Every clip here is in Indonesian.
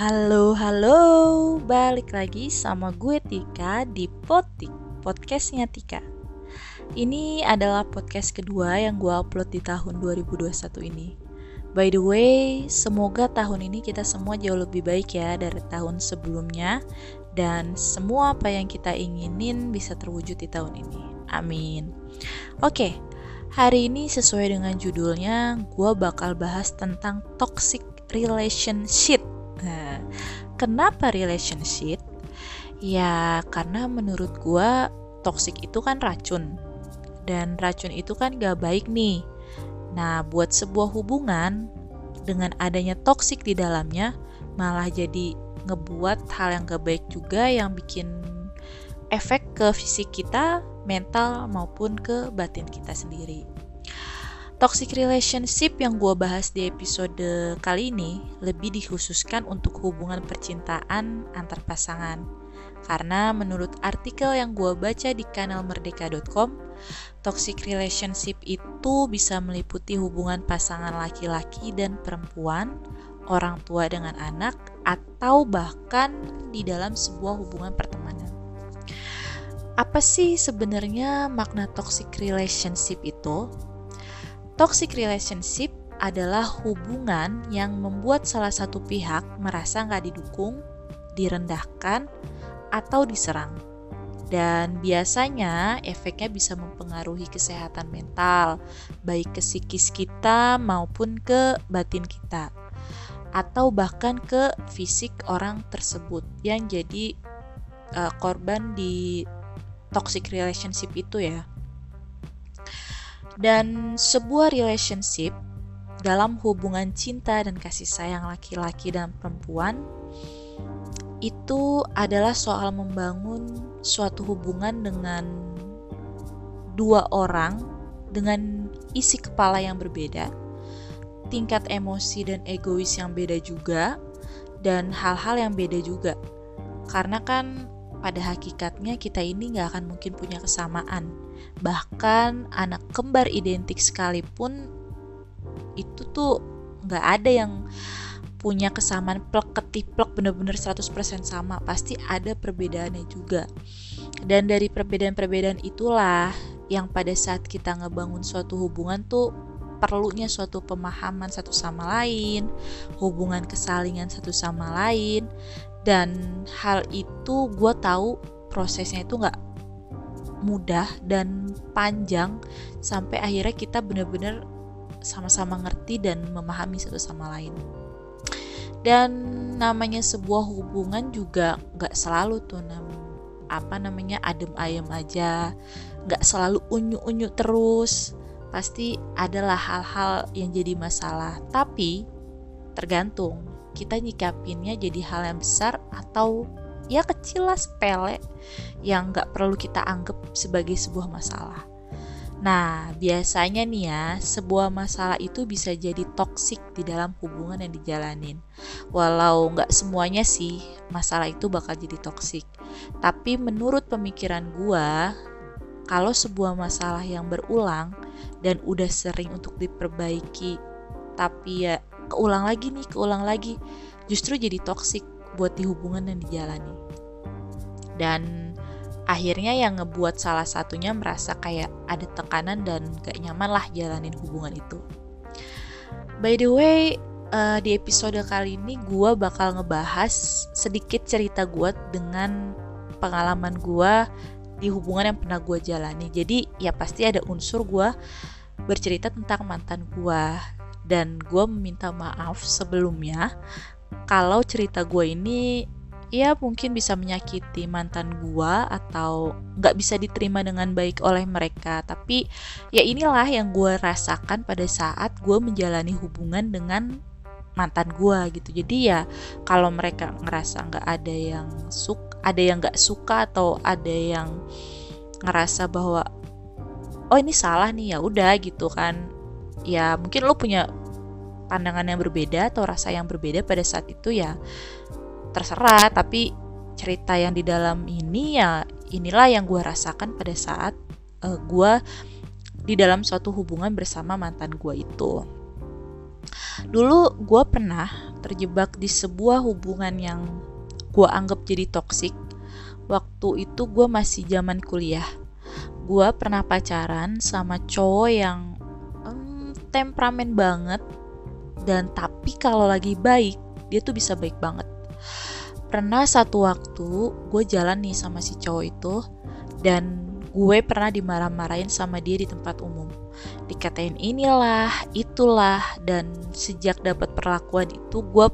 Halo, halo, balik lagi sama gue Tika di Potik, podcastnya Tika. Ini adalah podcast kedua yang gue upload di tahun 2021 ini. By the way, semoga tahun ini kita semua jauh lebih baik ya dari tahun sebelumnya dan semua apa yang kita inginin bisa terwujud di tahun ini. Amin. Oke, hari ini sesuai dengan judulnya, gue bakal bahas tentang toxic relationship kenapa relationship? Ya, karena menurut gua toxic itu kan racun. Dan racun itu kan gak baik nih. Nah, buat sebuah hubungan dengan adanya toxic di dalamnya malah jadi ngebuat hal yang gak baik juga yang bikin efek ke fisik kita, mental maupun ke batin kita sendiri. Toxic relationship yang gue bahas di episode kali ini lebih dikhususkan untuk hubungan percintaan antar pasangan. Karena menurut artikel yang gue baca di kanal merdeka.com, toxic relationship itu bisa meliputi hubungan pasangan laki-laki dan perempuan, orang tua dengan anak, atau bahkan di dalam sebuah hubungan pertemanan. Apa sih sebenarnya makna toxic relationship itu? Toxic relationship adalah hubungan yang membuat salah satu pihak merasa nggak didukung, direndahkan, atau diserang. Dan biasanya efeknya bisa mempengaruhi kesehatan mental, baik ke psikis kita maupun ke batin kita. Atau bahkan ke fisik orang tersebut yang jadi uh, korban di toxic relationship itu ya. Dan sebuah relationship dalam hubungan cinta dan kasih sayang laki-laki dan perempuan itu adalah soal membangun suatu hubungan dengan dua orang dengan isi kepala yang berbeda, tingkat emosi dan egois yang beda juga, dan hal-hal yang beda juga. Karena kan pada hakikatnya kita ini nggak akan mungkin punya kesamaan. Bahkan anak kembar identik sekalipun itu tuh nggak ada yang punya kesamaan plek ketiplek bener-bener 100% sama. Pasti ada perbedaannya juga. Dan dari perbedaan-perbedaan itulah yang pada saat kita ngebangun suatu hubungan tuh perlunya suatu pemahaman satu sama lain hubungan kesalingan satu sama lain. Dan hal itu gue tahu prosesnya itu nggak mudah dan panjang sampai akhirnya kita benar-benar sama-sama ngerti dan memahami satu sama lain. Dan namanya sebuah hubungan juga nggak selalu tuh nam apa namanya adem ayem aja. Nggak selalu unyu unyu terus. Pasti adalah hal-hal yang jadi masalah. Tapi tergantung kita nyikapinnya jadi hal yang besar atau ya kecil lah sepele yang nggak perlu kita anggap sebagai sebuah masalah. Nah, biasanya nih ya, sebuah masalah itu bisa jadi toksik di dalam hubungan yang dijalanin. Walau nggak semuanya sih, masalah itu bakal jadi toksik. Tapi menurut pemikiran gua, kalau sebuah masalah yang berulang dan udah sering untuk diperbaiki, tapi ya keulang lagi nih keulang lagi justru jadi toksik buat di hubungan yang dijalani. Dan akhirnya yang ngebuat salah satunya merasa kayak ada tekanan dan gak nyaman lah jalanin hubungan itu. By the way uh, di episode kali ini gue bakal ngebahas sedikit cerita gue dengan pengalaman gue di hubungan yang pernah gue jalani. Jadi ya pasti ada unsur gue bercerita tentang mantan gue dan gue meminta maaf sebelumnya kalau cerita gue ini ya mungkin bisa menyakiti mantan gue atau nggak bisa diterima dengan baik oleh mereka. Tapi ya inilah yang gue rasakan pada saat gue menjalani hubungan dengan mantan gue gitu. Jadi ya kalau mereka ngerasa nggak ada yang suka ada yang nggak suka atau ada yang ngerasa bahwa oh ini salah nih ya udah gitu kan. Ya mungkin lo punya pandangan yang berbeda atau rasa yang berbeda pada saat itu ya terserah tapi cerita yang di dalam ini ya inilah yang gue rasakan pada saat uh, gue di dalam suatu hubungan bersama mantan gue itu. Dulu gue pernah terjebak di sebuah hubungan yang gue anggap jadi toksik waktu itu gue masih zaman kuliah. Gue pernah pacaran sama cowok yang hmm, temperamen banget dan tapi kalau lagi baik dia tuh bisa baik banget. Pernah satu waktu gue jalan nih sama si cowok itu dan gue pernah dimarah-marahin sama dia di tempat umum. Dikatain inilah itulah dan sejak dapat perlakuan itu gue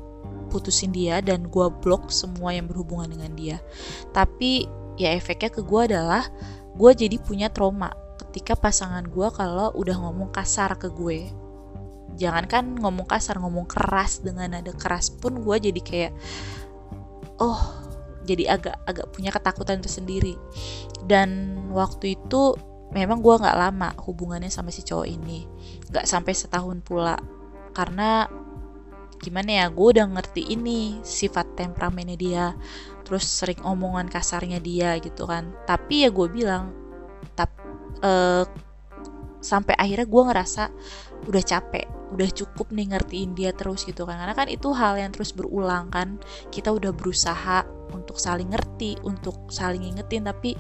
putusin dia dan gue blok semua yang berhubungan dengan dia. Tapi ya efeknya ke gue adalah gue jadi punya trauma ketika pasangan gue kalau udah ngomong kasar ke gue jangankan ngomong kasar ngomong keras dengan nada keras pun gue jadi kayak oh jadi agak agak punya ketakutan tersendiri. Dan waktu itu memang gue nggak lama hubungannya sama si cowok ini. Nggak sampai setahun pula. Karena gimana ya gue udah ngerti ini sifat temperamennya dia terus sering omongan kasarnya dia gitu kan. Tapi ya gue bilang tap uh, sampai akhirnya gue ngerasa udah capek udah cukup nih ngertiin dia terus gitu kan. Karena kan itu hal yang terus berulang kan. Kita udah berusaha untuk saling ngerti untuk saling ingetin tapi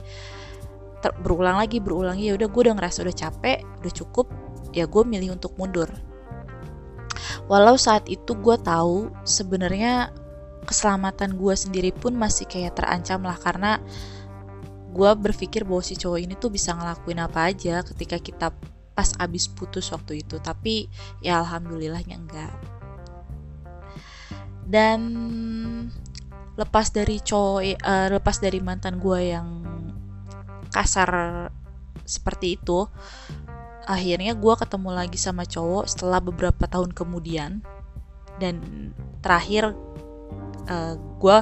ter berulang lagi berulang. Ya udah gue udah ngerasa udah capek udah cukup ya gue milih untuk mundur. Walau saat itu gue tahu sebenarnya keselamatan gue sendiri pun masih kayak terancam lah. Karena gue berpikir bahwa si cowok ini tuh bisa ngelakuin apa aja ketika kita pas abis putus waktu itu tapi ya alhamdulillahnya enggak. Dan lepas dari cowok uh, lepas dari mantan gue yang kasar seperti itu akhirnya gue ketemu lagi sama cowok setelah beberapa tahun kemudian. Dan terakhir uh, eh, gue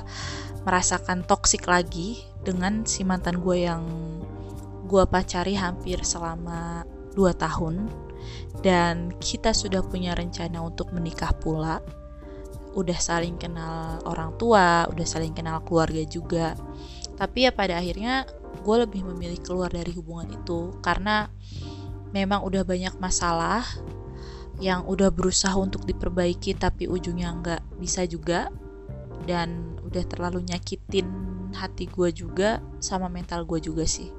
merasakan toksik lagi dengan si mantan gue yang gue pacari hampir selama 2 tahun dan kita sudah punya rencana untuk menikah pula. Udah saling kenal orang tua, udah saling kenal keluarga juga. Tapi ya pada akhirnya gue lebih memilih keluar dari hubungan itu karena memang udah banyak masalah yang udah berusaha untuk diperbaiki tapi ujungnya nggak bisa juga dan udah terlalu nyakitin hati gue juga sama mental gue juga sih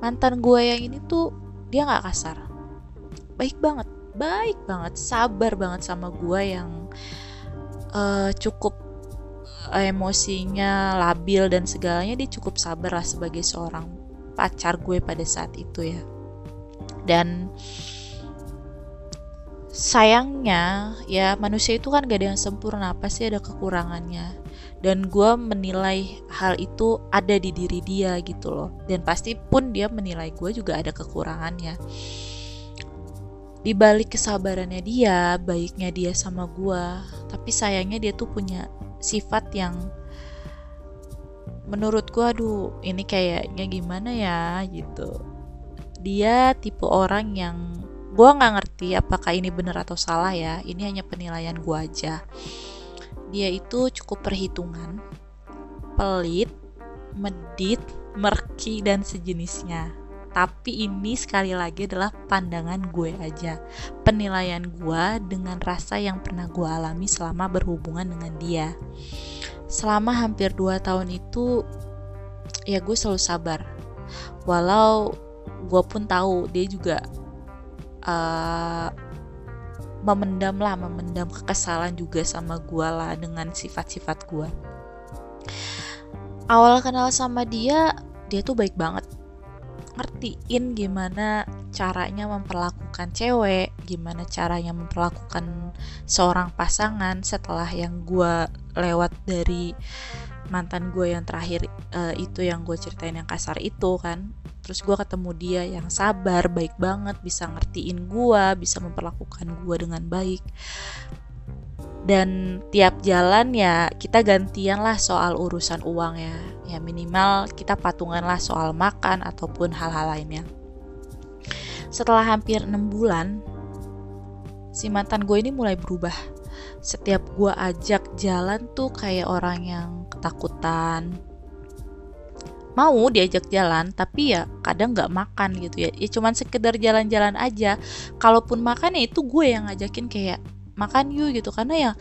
mantan gue yang ini tuh dia nggak kasar. Baik banget baik banget sabar banget sama gue yang uh, cukup emosinya labil dan segalanya dia cukup sabar lah sebagai seorang pacar gue pada saat itu ya. Dan sayangnya ya manusia itu kan gak ada yang sempurna pasti ada kekurangannya dan gue menilai hal itu ada di diri dia gitu loh. Dan pasti pun dia menilai gue juga ada kekurangannya di balik kesabarannya dia baiknya dia sama gue tapi sayangnya dia tuh punya sifat yang menurut gue aduh ini kayaknya gimana ya? gitu. Dia tipe orang yang gue nggak ngerti apakah ini benar atau salah ya. Ini hanya penilaian gue aja dia itu cukup perhitungan, pelit, medit, merki, dan sejenisnya. Tapi ini sekali lagi adalah pandangan gue aja, penilaian gue dengan rasa yang pernah gue alami selama berhubungan dengan dia. Selama hampir 2 tahun itu, ya gue selalu sabar. Walau gue pun tahu dia juga uh, memendam lah memendam kekesalan juga sama gue lah dengan sifat-sifat gue awal kenal sama dia dia tuh baik banget. Ngertiin gimana caranya memperlakukan cewek, gimana caranya memperlakukan seorang pasangan setelah yang gue lewat dari mantan gue yang terakhir uh, itu yang gue ceritain yang kasar itu kan. Terus gue ketemu dia yang sabar baik banget bisa ngertiin gue bisa memperlakukan gue dengan baik. Dan tiap jalan ya kita gantian lah soal urusan uang ya. Ya minimal kita patungan lah soal makan ataupun hal-hal lainnya. Setelah hampir enam bulan si mantan gue ini mulai berubah setiap gue ajak jalan tuh kayak orang yang ketakutan. Mau diajak jalan tapi ya kadang nggak makan gitu ya. Ya cuman sekedar jalan-jalan aja. Kalaupun makan ya itu gue yang ngajakin kayak makan yuk gitu. Karena ya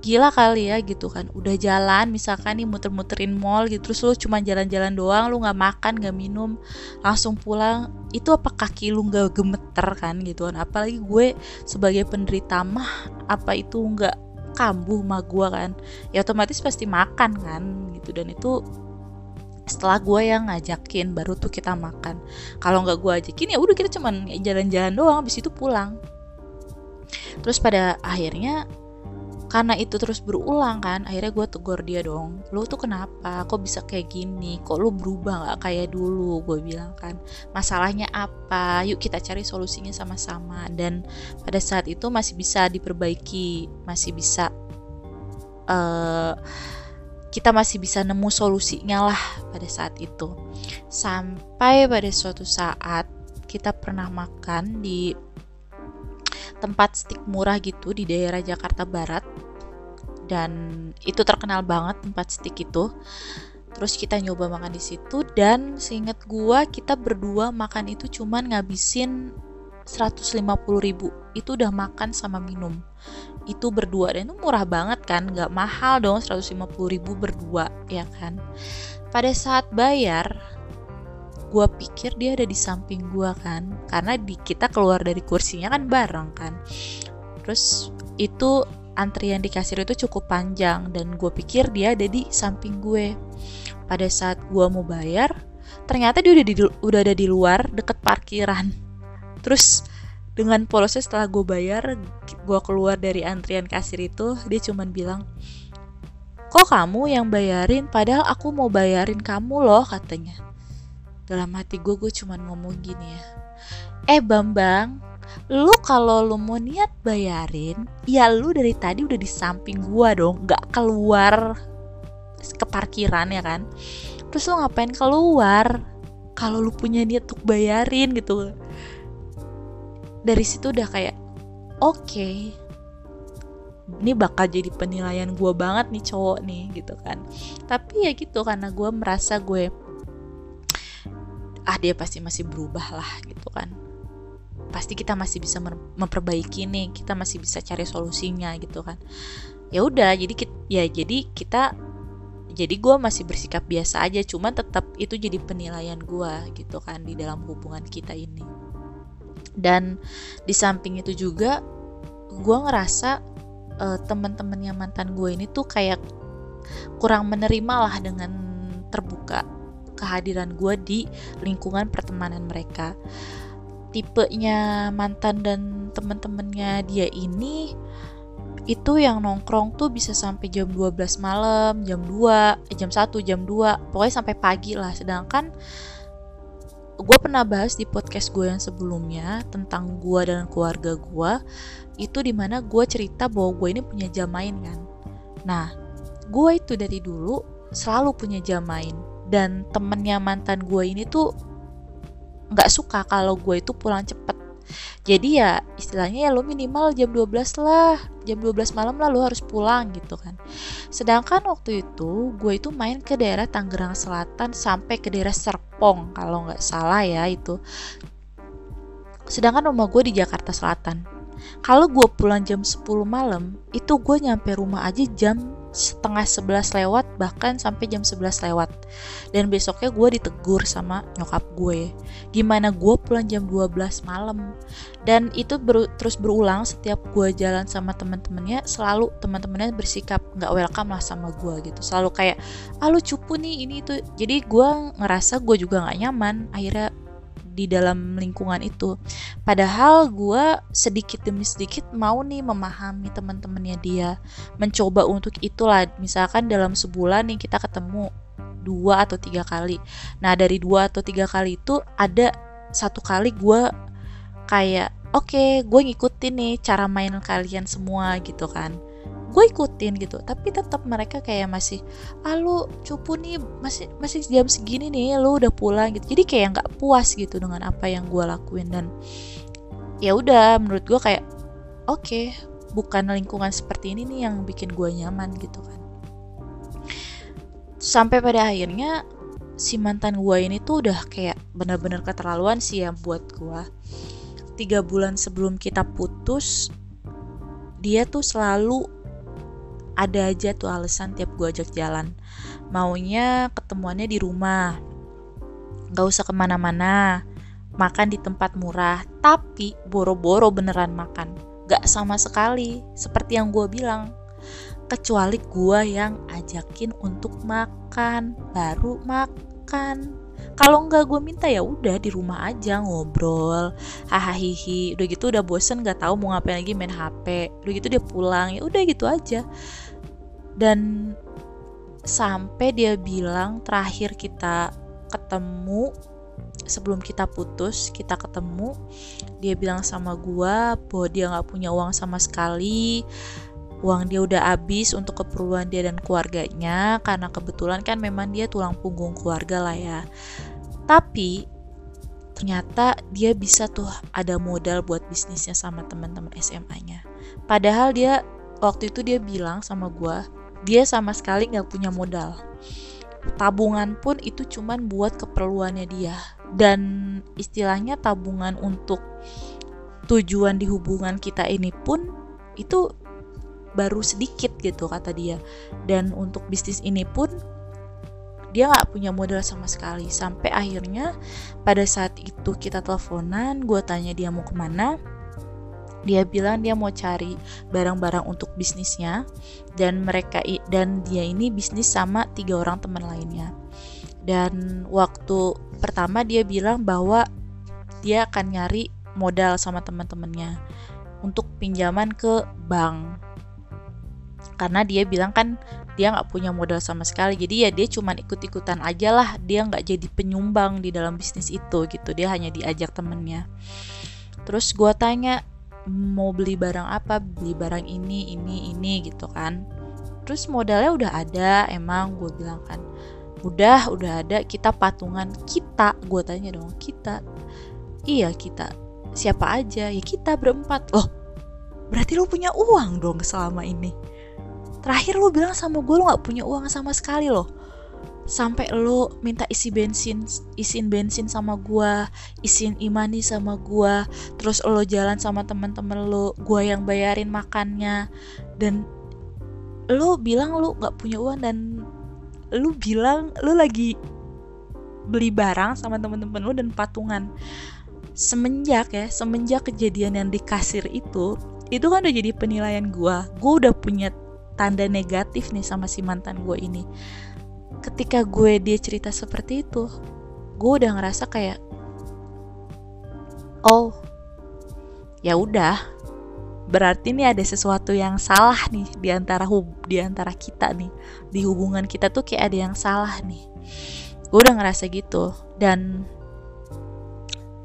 gila kali ya gitu kan. Udah jalan misalkan nih muter-muterin mall gitu terus lu cuma jalan-jalan doang lu nggak makan nggak minum langsung pulang itu apa kaki lu nggak gemeter kan gitu kan. Apalagi gue sebagai penderita mah apa itu nggak kambuh mah gue kan. Ya otomatis pasti makan kan gitu. Dan itu setelah gue yang ngajakin baru tuh kita makan. Kalau nggak gue ajakin ya udah kita cuman jalan-jalan doang habis itu pulang terus pada akhirnya karena itu terus berulang kan akhirnya gue tegur dia dong lo tuh kenapa? Kok bisa kayak gini? Kok lo berubah nggak kayak dulu? Gue bilang kan masalahnya apa? Yuk kita cari solusinya sama-sama. Dan pada saat itu masih bisa diperbaiki masih bisa uh, kita masih bisa nemu solusinya lah pada saat itu. Sampai pada suatu saat kita pernah makan di tempat stik murah gitu di daerah Jakarta Barat. Dan itu terkenal banget tempat stik itu. Terus kita nyoba makan di situ dan seingat gua kita berdua makan itu cuman ngabisin 150 ribu. Itu udah makan sama minum. Itu berdua. Dan itu murah banget kan? Nggak mahal dong 150 ribu berdua ya kan? Pada saat bayar gue pikir dia ada di samping gue kan. Karena di kita keluar dari kursinya kan bareng kan. Terus itu antrian di kasir itu cukup panjang dan gue pikir dia ada di samping gue. Pada saat gue mau bayar ternyata dia udah di udah ada di luar deket parkiran. Terus dengan polosnya setelah gue bayar gue keluar dari antrian kasir itu dia cuman bilang kok kamu yang bayarin? Padahal aku mau bayarin kamu loh katanya dalam hati gue gue cuman ngomong gini ya. Eh Bambang lu kalau lu mau niat bayarin ya lu dari tadi udah di samping gue dong nggak keluar ke parkiran ya kan? Terus lu ngapain keluar? Kalau lu punya niat untuk bayarin gitu. Dari situ udah kayak oke okay, ini bakal jadi penilaian gue banget nih cowok nih gitu kan. Tapi ya gitu karena gue merasa gue ah dia pasti masih berubah lah gitu kan. Pasti kita masih bisa memperbaiki nih kita masih bisa cari solusinya gitu kan. Ya udah jadi kita, ya jadi kita jadi gue masih bersikap biasa aja cuman tetap itu jadi penilaian gue gitu kan di dalam hubungan kita ini. Dan di samping itu juga gue ngerasa uh, teman-teman yang mantan gue ini tuh kayak kurang menerima lah dengan terbuka kehadiran gue di lingkungan pertemanan mereka. Tipenya mantan dan temen-temennya dia ini itu yang nongkrong tuh bisa sampai jam 12 malam, jam 2, eh, jam 1, jam 2, pokoknya sampai pagi lah. Sedangkan gue pernah bahas di podcast gue yang sebelumnya tentang gue dan keluarga gue itu di mana gue cerita bahwa gue ini punya jam main kan. Nah gue itu dari dulu selalu punya jam main dan temennya mantan gue ini tuh nggak suka kalau gue itu pulang cepet. Jadi ya istilahnya ya lo minimal jam 12 lah jam 12 malam lah lo harus pulang gitu kan. Sedangkan waktu itu gue itu main ke daerah Tangerang Selatan sampai ke daerah Serpong kalau nggak salah ya itu. Sedangkan rumah gue di Jakarta Selatan. Kalau gue pulang jam 10 malam itu gue nyampe rumah aja jam setengah sebelas lewat bahkan sampai jam sebelas lewat. Dan besoknya gue ditegur sama nyokap gue gimana gue pulang jam 12 malam? Dan itu ber, terus berulang setiap gue jalan sama teman-temannya selalu teman-temannya bersikap nggak welcome lah sama gue gitu. Selalu kayak ah lu cupu nih ini itu. Jadi gue ngerasa gue juga nggak nyaman. Akhirnya di dalam lingkungan itu. Padahal gue sedikit demi sedikit mau nih memahami teman-temannya dia, mencoba untuk itulah. Misalkan dalam sebulan nih kita ketemu dua atau tiga kali. Nah dari dua atau tiga kali itu ada satu kali gue kayak oke okay, gue ngikutin nih cara main kalian semua gitu kan gue ikutin gitu. Tapi tetap mereka kayak masih ah lu cupu nih masih masih jam segini nih lu udah pulang gitu. Jadi kayak nggak puas gitu dengan apa yang gue lakuin. Dan ya udah menurut gue kayak oke okay, bukan lingkungan seperti ini nih yang bikin gue nyaman gitu kan. Sampai pada akhirnya si mantan gue ini tuh udah kayak bener-bener keterlaluan sih ya buat gue tiga bulan sebelum kita putus dia tuh selalu ada aja tuh alasan tiap gue ajak jalan. Maunya ketemuannya di rumah. Gak usah ke mana-mana. Makan di tempat murah tapi boro-boro beneran makan. Gak sama sekali seperti yang gue bilang. Kecuali gue yang ajakin untuk makan baru makan kalau nggak gue minta ya udah di rumah aja ngobrol. Hahaha udah gitu udah bosen nggak tahu mau ngapain lagi main hp udah gitu dia pulang ya udah gitu aja. Dan sampai dia bilang terakhir kita ketemu sebelum kita putus kita ketemu dia bilang sama gue bahwa dia nggak punya uang sama sekali uang dia udah habis untuk keperluan dia dan keluarganya karena kebetulan kan memang dia tulang punggung keluarga lah ya. Tapi ternyata dia bisa tuh ada modal buat bisnisnya sama teman-teman SMA-nya padahal dia waktu itu dia bilang sama gue dia sama sekali nggak punya modal. Tabungan pun itu cuman buat keperluannya dia. Dan istilahnya tabungan untuk tujuan di hubungan kita ini pun itu baru sedikit gitu kata dia. Dan untuk bisnis ini pun dia nggak punya modal sama sekali. Sampai akhirnya pada saat itu kita teleponan gue tanya dia mau ke mana. Dia bilang dia mau cari barang-barang untuk bisnisnya. Dan mereka dan dia ini bisnis sama tiga orang teman lainnya. Dan waktu pertama dia bilang bahwa dia akan nyari modal sama teman-temannya untuk pinjaman ke bank karena dia bilang kan dia nggak punya modal sama sekali. Jadi ya dia cuman ikut-ikutan aja lah. Dia nggak jadi penyumbang di dalam bisnis itu gitu. Dia hanya diajak temennya. Terus gue tanya mau beli barang apa? Beli barang ini ini ini gitu kan. Terus modalnya udah ada emang gue bilang kan. Udah udah ada. Kita patungan kita. Gue tanya dong kita? Iya kita. Siapa aja? Ya kita berempat. Loh berarti lo punya uang dong selama ini terakhir lo bilang sama gue lo gak punya uang sama sekali loh. Sampai lo minta isi bensin isin bensin sama gue isin imani sama gue terus lo jalan sama teman-teman lo gue yang bayarin makannya. Dan lo bilang lo gak punya uang dan lo bilang lo lagi beli barang sama teman-teman lo dan patungan. Semenjak ya semenjak kejadian yang di kasir itu itu kan udah jadi penilaian gue gue udah punya tanda negatif nih sama si mantan gue ini. Ketika gue dia cerita seperti itu gue udah ngerasa kayak oh ya udah berarti nih ada sesuatu yang salah nih di antara hub di antara kita nih. Di hubungan kita tuh kayak ada yang salah nih. Gue udah ngerasa gitu dan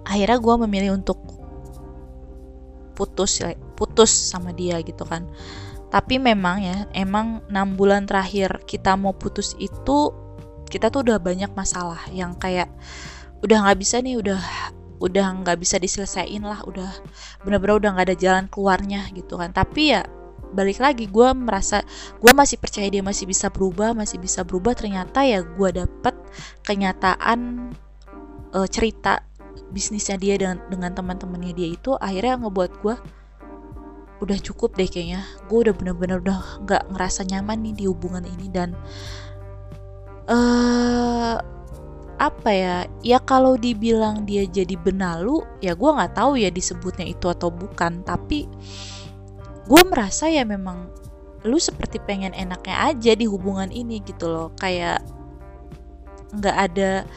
akhirnya gue memilih untuk putus putus sama dia gitu kan tapi memang ya emang enam bulan terakhir kita mau putus itu kita tuh udah banyak masalah yang kayak udah nggak bisa nih udah udah nggak bisa diselesaikan lah udah bener-bener udah nggak ada jalan keluarnya gitu kan. Tapi ya balik lagi gue merasa gue masih percaya dia masih bisa berubah masih bisa berubah ternyata ya gue dapet kenyataan uh, cerita bisnisnya dia dengan dengan teman-temannya dia itu akhirnya ngebuat gue udah cukup deh kayaknya. Gue udah bener-bener udah nggak ngerasa nyaman nih di hubungan ini dan uh, apa ya ya kalau dibilang dia jadi benalu ya gue nggak tahu ya disebutnya itu atau bukan. Tapi gue merasa ya memang lu seperti pengen enaknya aja di hubungan ini gitu loh. Kayak nggak ada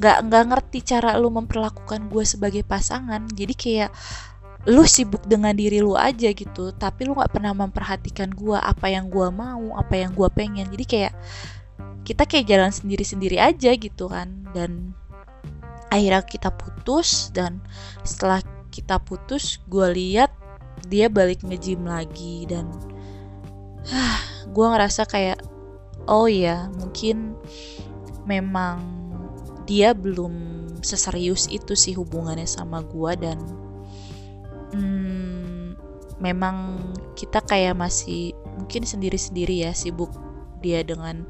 nggak nggak ngerti cara lu memperlakukan gue sebagai pasangan. Jadi kayak lu sibuk dengan diri lu aja gitu tapi lu nggak pernah memperhatikan gue apa yang gue mau apa yang gue pengen. Jadi kayak kita kayak jalan sendiri-sendiri aja gitu kan. Dan akhirnya kita putus dan setelah kita putus gue lihat dia balik ngejim lagi. Dan gue ngerasa kayak oh ya mungkin memang dia belum seserius itu sih hubungannya sama gue dan hmm, memang kita kayak masih mungkin sendiri-sendiri ya sibuk dia dengan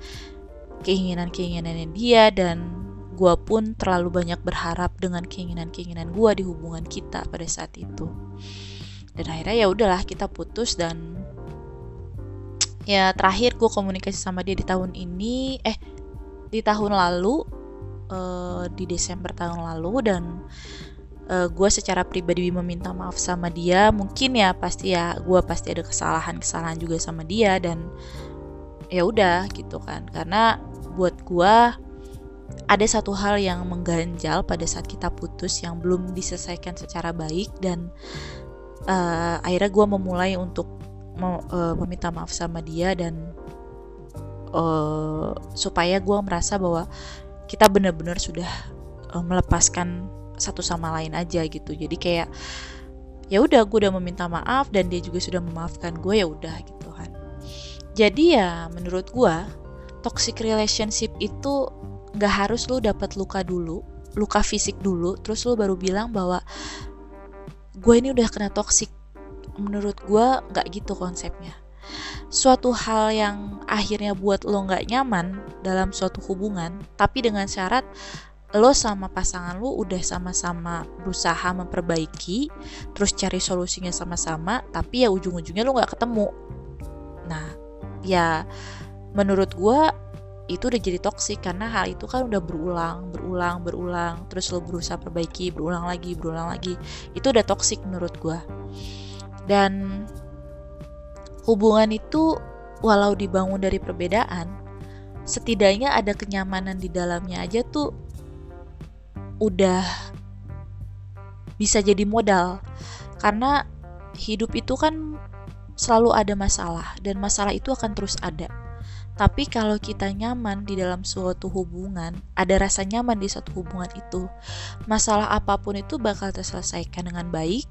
keinginan-keinginannya dia dan gue pun terlalu banyak berharap dengan keinginan-keinginan gue di hubungan kita pada saat itu. Dan akhirnya ya udahlah kita putus dan ya terakhir gue komunikasi sama dia di tahun ini eh di tahun lalu uh, di Desember tahun lalu dan uh, gue secara pribadi meminta maaf sama dia. Mungkin ya pasti ya gue pasti ada kesalahan-kesalahan juga sama dia dan ya udah gitu kan. Karena buat gue ada satu hal yang mengganjal pada saat kita putus yang belum diselesaikan secara baik dan uh, akhirnya gue memulai untuk mau, uh, meminta maaf sama dia dan uh, supaya gue merasa bahwa kita benar-benar sudah melepaskan satu sama lain aja gitu. Jadi kayak ya udah gue udah meminta maaf dan dia juga sudah memaafkan gue ya udah gitu kan. Jadi ya menurut gue toxic relationship itu nggak harus lo dapat luka dulu luka fisik dulu terus lo baru bilang bahwa gue ini udah kena toxic. Menurut gue nggak gitu konsepnya. Suatu hal yang akhirnya buat lo nggak nyaman dalam suatu hubungan tapi dengan syarat lo sama pasangan lo udah sama-sama berusaha memperbaiki terus cari solusinya sama-sama tapi ya ujung-ujungnya lo nggak ketemu nah ya menurut gue itu udah jadi toksik karena hal itu kan udah berulang, berulang, berulang, terus lo berusaha perbaiki, berulang lagi, berulang lagi. Itu udah toksik menurut gue. Dan hubungan itu walau dibangun dari perbedaan, setidaknya ada kenyamanan di dalamnya aja tuh udah bisa jadi modal. Karena hidup itu kan selalu ada masalah dan masalah itu akan terus ada tapi kalau kita nyaman di dalam suatu hubungan, ada rasa nyaman di suatu hubungan itu, masalah apa pun itu bakal terselesaikan dengan baik.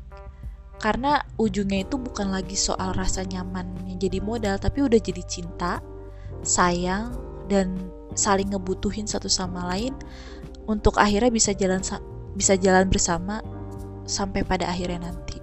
Karena ujungnya itu bukan lagi soal rasa nyaman yang jadi modal, tapi udah jadi cinta, sayang, dan saling ngebutuhin satu sama lain untuk akhirnya bisa jalan bisa jalan bersama sampai pada akhirnya nanti.